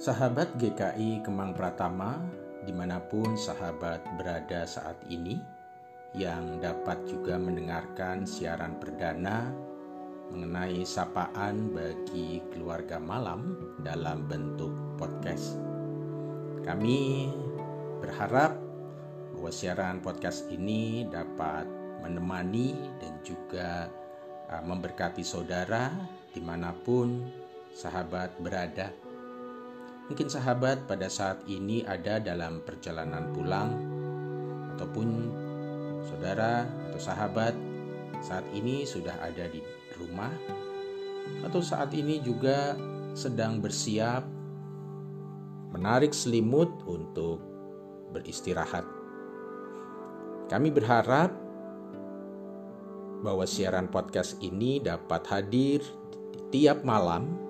Sahabat GKI Kemang Pratama, di mana pun sahabat berada saat ini, yang dapat juga mendengarkan siaran perdana mengenai sapaan bagi keluarga malam dalam bentuk podcast. Kami berharap bahwa siaran podcast ini dapat menemani dan juga uh, memberkati saudara di mana pun sahabat berada Mungkin sahabat pada saat ini ada dalam perjalanan pulang ataupun saudara atau sahabat saat ini sudah ada di rumah atau saat ini juga sedang bersiap menarik selimut untuk beristirahat. Kami berharap bahwa siaran podcast ini dapat hadir di tiap malam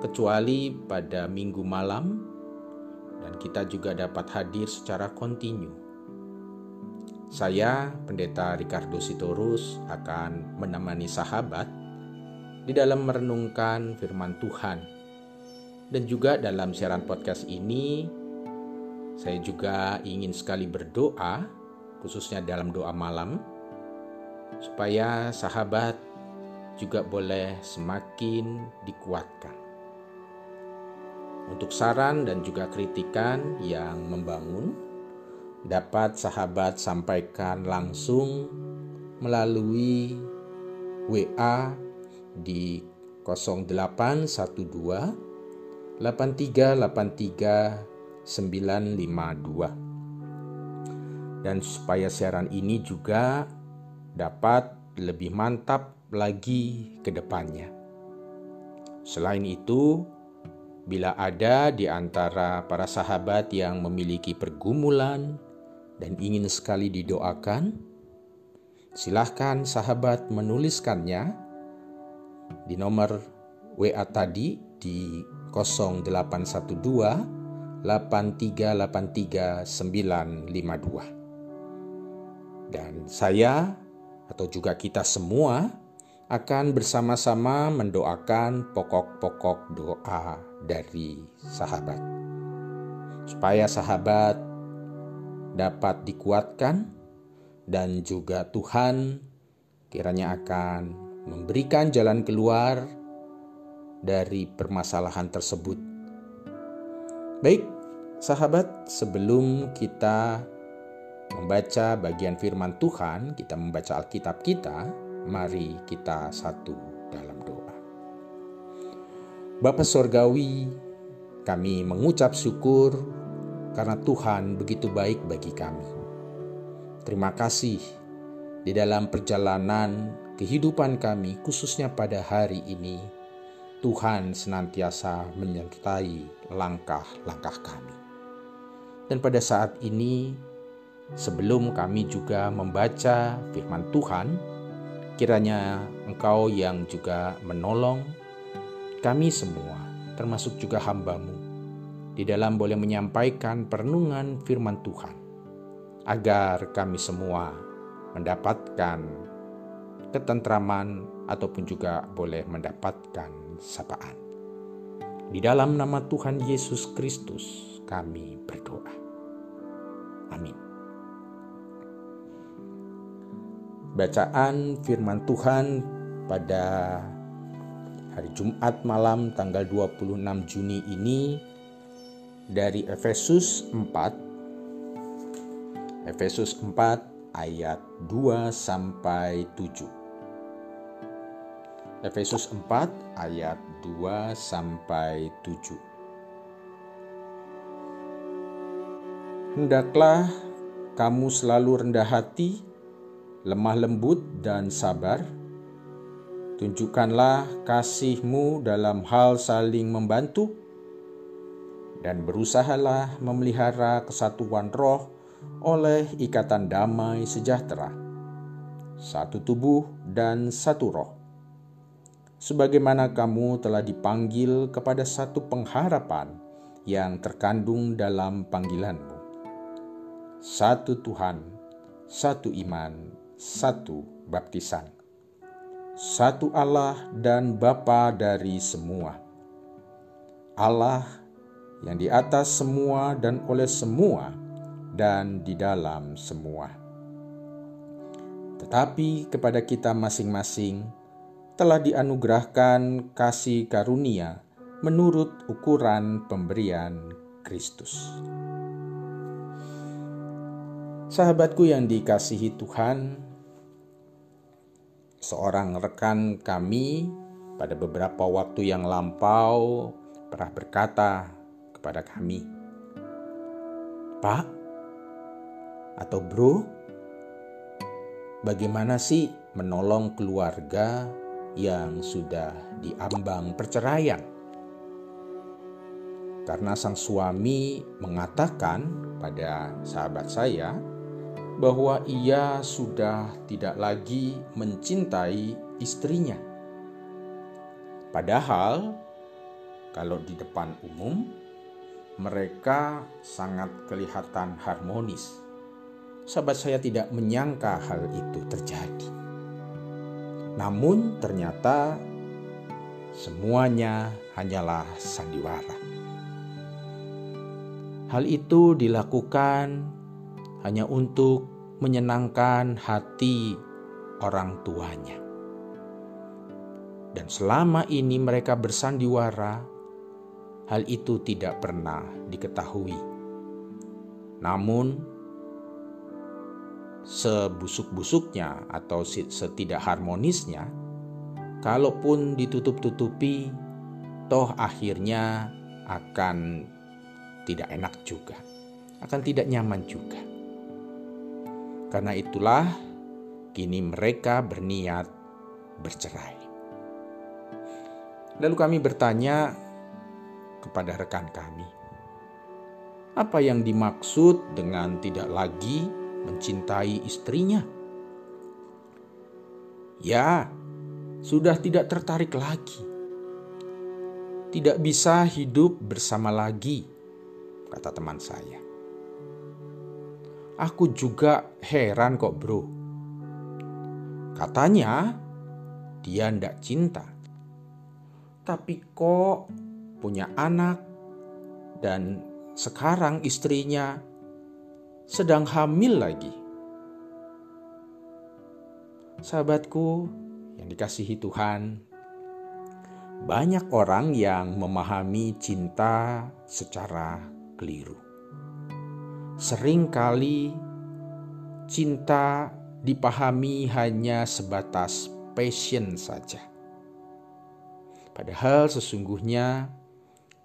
kecuali pada minggu malam, dan kita juga dapat hadir secara kontinu. Saya, Pendeta Ricardo Sitorus, akan menemani sahabat di dalam merenungkan firman Tuhan. Dan juga dalam siaran podcast ini, saya juga ingin sekali berdoa, khususnya dalam doa malam, supaya sahabat juga boleh semakin dikuatkan untuk saran dan juga kritikan yang membangun, dapat sahabat sampaikan langsung melalui WA di 0812 8383 952. Dan supaya siaran ini juga dapat lebih mantap lagi ke depannya. Selain itu, Bila ada di antara para sahabat yang memiliki pergumulan dan ingin sekali didoakan, silahkan sahabat menuliskannya di nomor WA tadi di 0812 8383 952. Dan saya atau juga kita semua akan bersama-sama mendoakan pokok-pokok doa dari sahabat, supaya sahabat dapat dikuatkan, dan juga Tuhan kiranya akan memberikan jalan keluar dari permasalahan tersebut. Baik, sahabat, sebelum kita membaca bagian firman Tuhan, kita membaca Alkitab kita Mari kita satu dalam doa. Bapa Sorgawi, kami mengucap syukur karena Tuhan begitu baik bagi kami. Terima kasih di dalam perjalanan kehidupan kami, khususnya pada hari ini. Tuhan senantiasa menyertai langkah-langkah kami. Dan pada saat ini, sebelum kami juga membaca firman Tuhan, Kiranya Engkau yang juga menolong kami semua, termasuk juga hambamu, di dalam boleh menyampaikan perenungan firman Tuhan, agar kami semua mendapatkan ketentraman ataupun juga boleh mendapatkan sapaan. Di dalam nama Tuhan Yesus Kristus kami berdoa. Amin. Bacaan firman Tuhan pada hari Jumat malam tanggal 26 Juni ini dari Efesus 4 Efesus 4 ayat 2 sampai 7 Efesus 4 ayat 2 sampai 7 Hendaklah kamu selalu rendah hati lemah lembut dan sabar. Tunjukkanlah kasihmu dalam hal saling membantu dan berusahalah memelihara kesatuan roh oleh ikatan damai sejahtera. Satu tubuh dan satu roh. Sebagaimana kamu telah dipanggil kepada satu pengharapan yang terkandung dalam panggilanmu. Satu Tuhan, satu iman, satu baptisan. Satu Allah dan Bapa dari semua. Allah yang di atas semua dan oleh semua dan di dalam semua. Tetapi kepada kita masing-masing telah dianugerahkan kasih karunia menurut ukuran pemberian Kristus. Sahabatku yang dikasihi Tuhan, seorang rekan kami pada beberapa waktu yang lampau pernah berkata kepada kami, "Pak atau Bro, bagaimana sih menolong keluarga yang sudah diambang perceraian?" Karena sang suami mengatakan pada sahabat saya bahwa ia sudah tidak lagi mencintai istrinya. Padahal, kalau di depan umum, mereka sangat kelihatan harmonis. Sahabat saya tidak menyangka hal itu terjadi. Namun, ternyata semuanya hanyalah sandiwara. Hal itu dilakukan hanya untuk menyenangkan hati orang tuanya. Dan selama ini mereka bersandiwara, hal itu tidak pernah diketahui. Namun, sebusuk-busuknya atau setidak harmonisnya, kalaupun ditutup-tutupi, toh akhirnya akan tidak enak juga, akan tidak nyaman juga. Karena itulah, kini mereka berniat bercerai. Lalu kami bertanya kepada rekan kami, apa yang dimaksud dengan tidak lagi mencintai istrinya? Ya, sudah tidak tertarik lagi. Tidak bisa hidup bersama lagi, kata teman saya. Aku juga heran kok, bro. Katanya dia ndak cinta tapi kok punya anak dan sekarang istrinya sedang hamil lagi. Sahabatku yang dikasihi Tuhan, banyak orang yang memahami cinta secara keliru. Seringkali cinta dipahami hanya sebatas passion saja Padahal sesungguhnya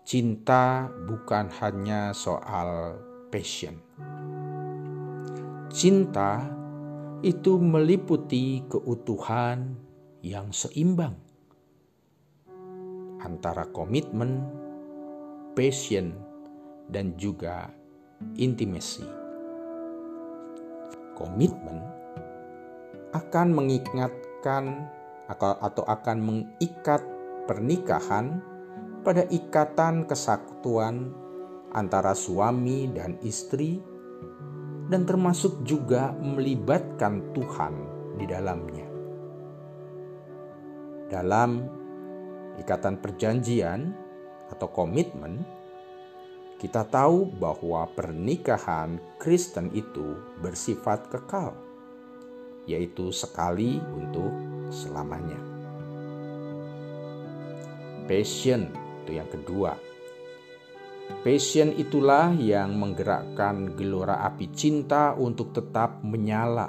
cinta bukan hanya soal passion. Cinta itu meliputi keutuhan yang seimbang antara komitmen, passion, dan juga intimasi. Komitmen akan mengingatkan atau akan mengikat pernikahan pada ikatan kesatuan antara suami dan istri dan termasuk juga melibatkan Tuhan di dalamnya. Dalam ikatan perjanjian atau komitmen, kita tahu bahwa pernikahan Kristen itu bersifat kekal, yaitu sekali untuk selamanya passion itu yang kedua. Passion itulah yang menggerakkan gelora api cinta untuk tetap menyala.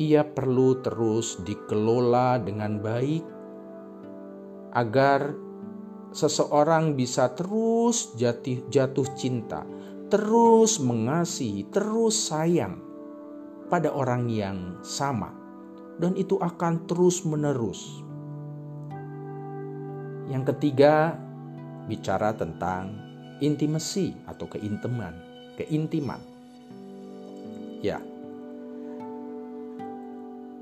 Ia perlu terus dikelola dengan baik agar seseorang bisa terus jatuh, jatuh cinta, terus mengasihi, terus sayang pada orang yang sama, dan itu akan terus menerus yang ketiga, bicara tentang intimasi atau keintiman, keintiman. Ya.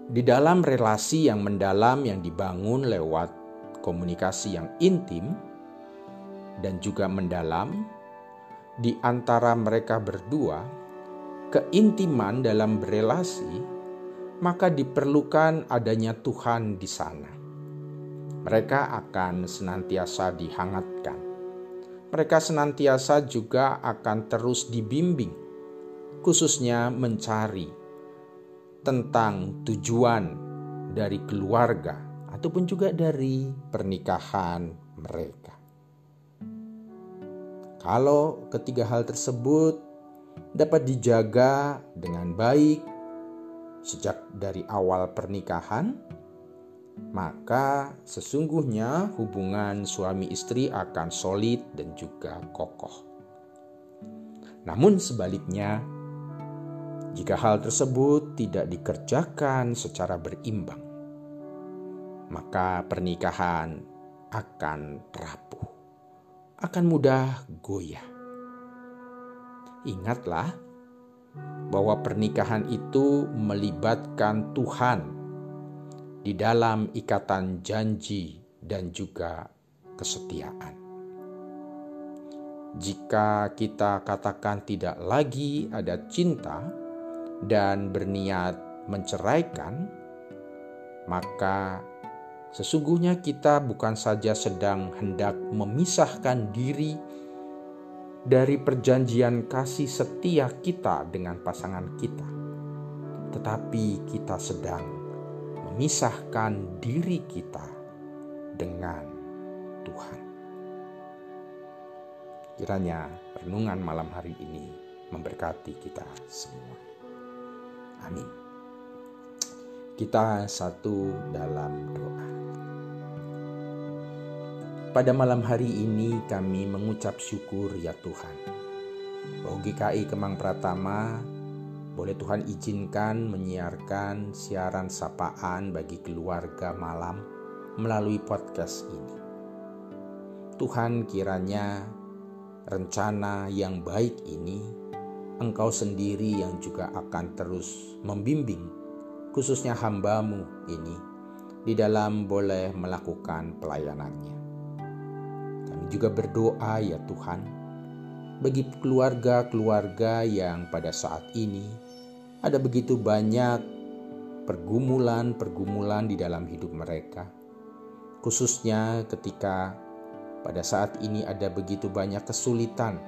Di dalam relasi yang mendalam yang dibangun lewat komunikasi yang intim dan juga mendalam di antara mereka berdua, keintiman dalam berelasi, maka diperlukan adanya Tuhan di sana. Mereka akan senantiasa dihangatkan. Mereka senantiasa juga akan terus dibimbing, khususnya mencari tentang tujuan dari keluarga ataupun juga dari pernikahan mereka. Kalau ketiga hal tersebut dapat dijaga dengan baik sejak dari awal pernikahan, maka sesungguhnya hubungan suami istri akan solid dan juga kokoh. Namun sebaliknya, jika hal tersebut tidak dikerjakan secara berimbang, maka pernikahan akan rapuh, akan mudah goyah. Ingatlah bahwa pernikahan itu melibatkan Tuhan di dalam ikatan janji dan juga kesetiaan. Jika kita katakan tidak lagi ada cinta dan berniat menceraikan, maka sesungguhnya kita bukan saja sedang hendak memisahkan diri dari perjanjian kasih setia kita dengan pasangan kita, tetapi kita sedang memisahkan diri kita dengan Tuhan. Kiranya renungan malam hari ini memberkati kita semua. Amin. Kita satu dalam doa. Pada malam hari ini kami mengucap syukur ya Tuhan. Bahwa GKI Kemang Pratama boleh Tuhan izinkan menyiarkan siaran sapaan bagi keluarga malam melalui podcast ini. Tuhan kiranya rencana yang baik ini Engkau sendiri yang juga akan terus membimbing khususnya hambamu ini di dalam boleh melakukan pelayanannya. Kami juga berdoa ya Tuhan bagi keluarga-keluarga yang pada saat ini ada begitu banyak pergumulan-pergumulan di dalam hidup mereka, khususnya ketika pada saat ini ada begitu banyak kesulitan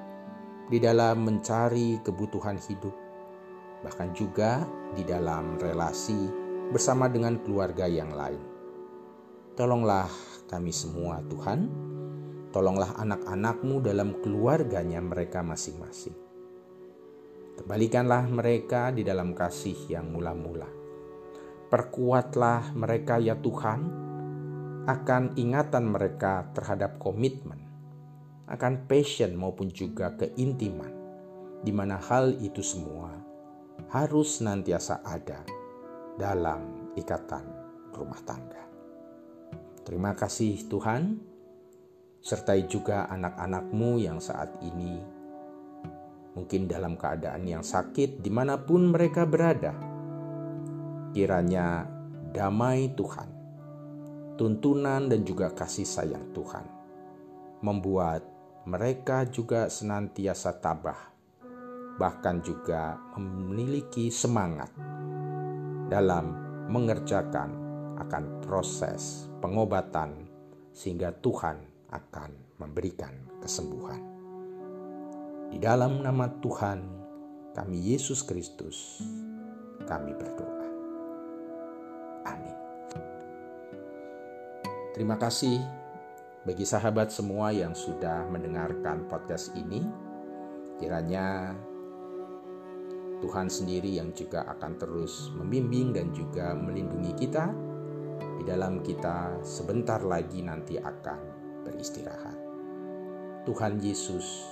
di dalam mencari kebutuhan hidup, bahkan juga di dalam relasi bersama dengan keluarga yang lain. Tolonglah kami semua, Tuhan. Tolonglah anak-anakmu dalam keluarganya mereka masing-masing Kembalikanlah mereka di dalam kasih yang mula-mula. Perkuatlah mereka ya Tuhan akan ingatan mereka terhadap komitmen, akan passion maupun juga keintiman, di mana hal itu semua harus senantiasa ada dalam ikatan rumah tangga. Terima kasih Tuhan, sertai juga anak-anakmu yang saat ini mungkin dalam keadaan yang sakit di mana pun mereka berada. Kiranya damai Tuhan, tuntunan dan juga kasih sayang Tuhan membuat mereka juga senantiasa tabah, bahkan juga memiliki semangat dalam mengerjakan akan proses pengobatan sehingga Tuhan akan memberikan kesembuhan. Di dalam nama Tuhan kami Yesus Kristus, kami berdoa. Amin. Terima kasih bagi sahabat semua yang sudah mendengarkan podcast ini. Kiranya Tuhan sendiri yang juga akan terus membimbing dan juga melindungi kita di dalam kita sebentar lagi nanti akan beristirahat. Tuhan Yesus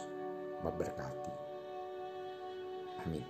memberkati. Amin.